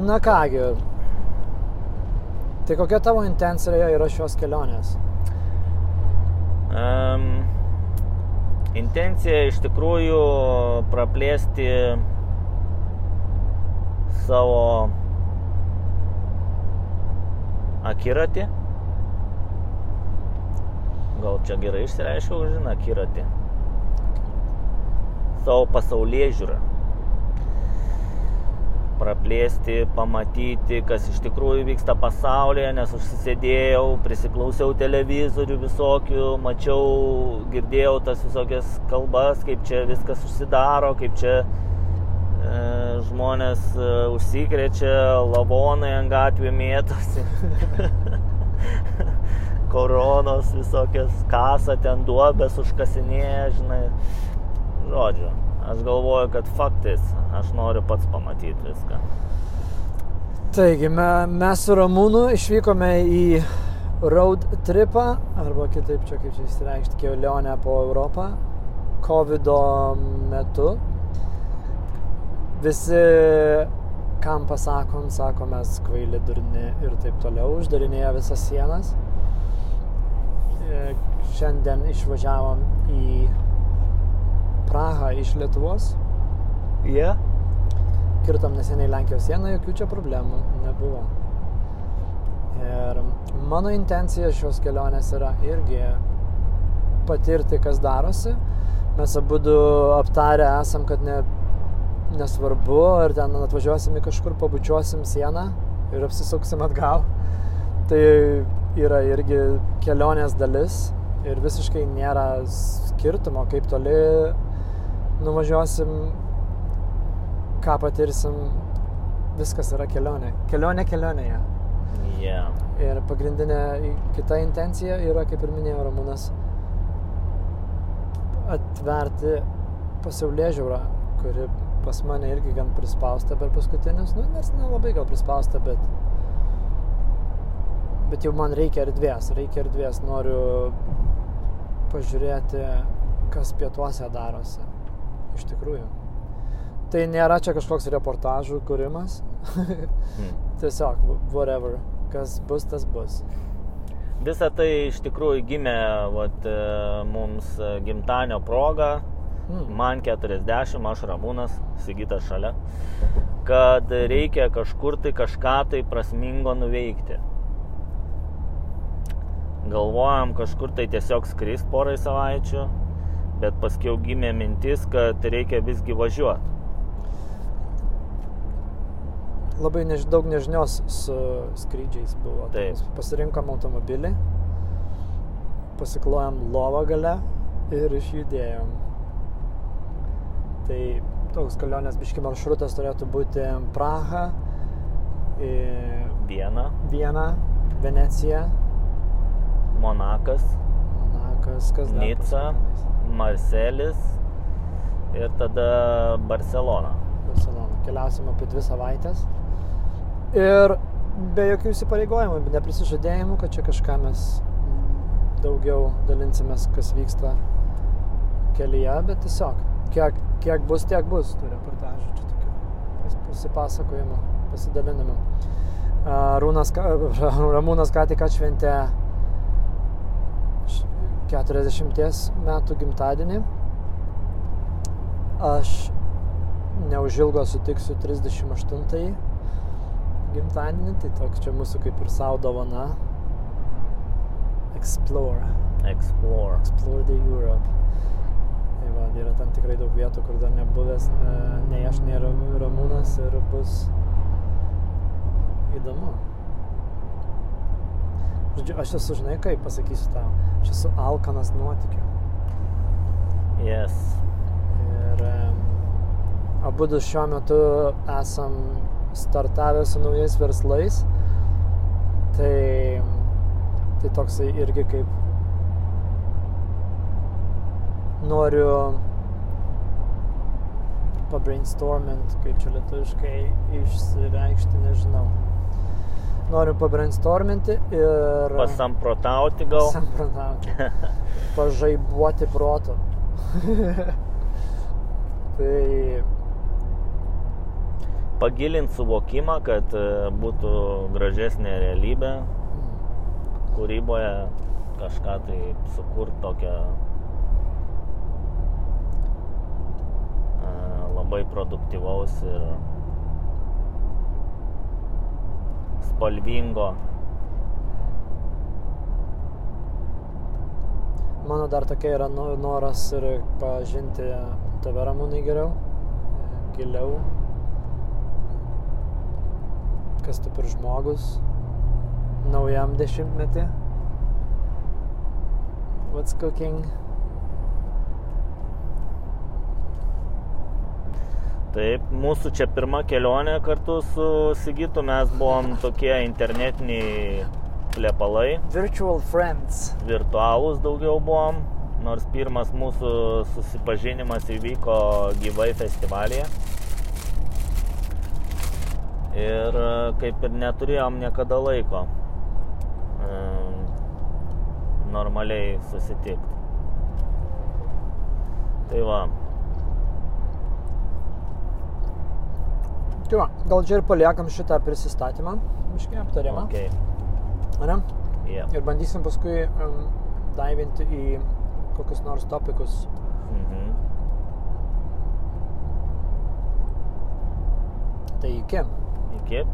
Na kągi. Tai kokia tavo intencija yra šios kelionės? Um, intencija iš tikrųjų praplėsti savo akiratį. Gal čia gerai išsireiškiau, žinai, akiratį. Savo pasaulyje žiūrą praplėsti, pamatyti, kas iš tikrųjų vyksta pasaulyje, nes užsisėdėjau, prisiklausiau televizorių visokių, mačiau, girdėjau tas visokias kalbas, kaip čia viskas užsidaro, kaip čia e, žmonės e, užsikrečia, lavonai ant gatvių mėtosi. Koronos visokias kasa ten duobės užkasinėja, žinai. Žodžiu, aš galvoju, kad faktais aš noriu pats pamatyti viską. Taigi, me, mes su Ramūnu išvykome į road tripą, arba kitaip čia kaip čia įsireikšti, kelionę po Europą, COVID metu. Visi, kam pasakom, sako, mes kvaili durni ir taip toliau, uždarinėja visas sienas. E, šiandien išvažiavom į Prahą iš Lietuvos. Jie? Yeah. Kirtom neseniai Lenkijos sieną, jokių čia problemų nebuvo. Ir mano intencija šios kelionės yra irgi patirti, kas darosi. Mes abu aptarę esam, kad ne, nesvarbu, ar ten atvažiuosim į kažkur, pabučiuosim sieną ir apsisuksim atgal. Tai yra irgi kelionės dalis ir visiškai nėra skirtumo, kaip toli nuvažiuosim, ką patirsim, viskas yra kelionė. Kelionė kelionėje. Yeah. Ir pagrindinė kita intencija yra, kaip ir minėjo Ramūnas, atverti pasaulyje žiūrą, kuri pas mane irgi gan prispausta per paskutinius, nu, nes nelabai gal prispausta, bet, bet jau man reikia erdvės, reikia erdvės, noriu pažiūrėti, kas pietuose darosi iš tikrųjų. Tai nėra čia kažkoks reportažų kūrimas. hmm. Tiesiog, whatever, kas bus, tas bus. Visa tai iš tikrųjų gimė vat, e, mums gimtanio proga, hmm. man 40, aš Ramūnas, Sigitas šalia, kad reikia kažkur tai kažką tai prasmingo nuveikti. Galvojam kažkur tai tiesiog skrist porai savaičių, bet paskiau gimė mintis, kad reikia visgi važiuoti. Labai než, daug nežinios su skrydžiais buvo. Taip. Pasirinkom automobilį, pasiklojom lovą gale ir išjudėjom. Tai toks kelionės biški maršrutas turėtų būti Praha, Viena, Viena Venecija, Monakas, Monakas, kas dar? Nica, Marselis ir tada Barcelona. Barcelona. Keliausim apie dvi savaitės. Ir be jokių įsipareigojimų, neprisižadėjimų, kad čia kažką mes daugiau dalinsimės, kas vyksta kelyje, bet tiesiog, kiek, kiek bus, tiek bus tų reportažų, čia tokių pasipasakojimų, pasidalinimų. Rūnas, Ramūnas ką tik atšventė 40 metų gimtadienį. Aš neužilgo sutiksiu 38 gimtadienį, tai toks čia mūsų kaip ir savo dovana. Explore. Explore. Explore the Europe. Tai va, yra tam tikrai daug vietų, kur dar nebuvęs nei aš, nei Ramūnas ir bus įdomu. Žodžiu, aš esu, žinai, kaip pasakysiu tau, aš esu alkanas nuotikiu. Yes. Ir abu du šiuo metu esam startavę su naujais verslais. Tai, tai toksai irgi kaip noriu pabrainstormint, kaip čia lietuviškai išsireikšti, nežinau noriu pabrainstorminti ir... Pasamprotauti gal. Pasamprotauti. Pažaibuoti proto. tai pagilinti suvokimą, kad e, būtų gražesnė realybė kūryboje, kažką tai sukurti tokią e, labai produktyvaus ir spalvingo. Mano dar tokia yra no- noras ir pažinti tave ramūnai geriau, giliau. Kas tu per žmogus naujam dešimtmetį. What's cooking? Taip, mūsų čia pirma kelionė kartu su Sigitu, mes buvom tokie internetiniai plepalai, Virtual friends. virtualūs daugiau buvom, nors pirmas mūsų susipažinimas įvyko gyvai festivalyje. Ir e, kaip ir neturėjom niekada laiko e, normaliai susitikti. Tai va, Tai va, gal čia ir paliekam šitą prisistatymą, miškiai aptarimą. okay. Ane? yeah. Ir bandysim paskui um, daivinti į kokius nors topikus. mhm. Tai iki. Iki.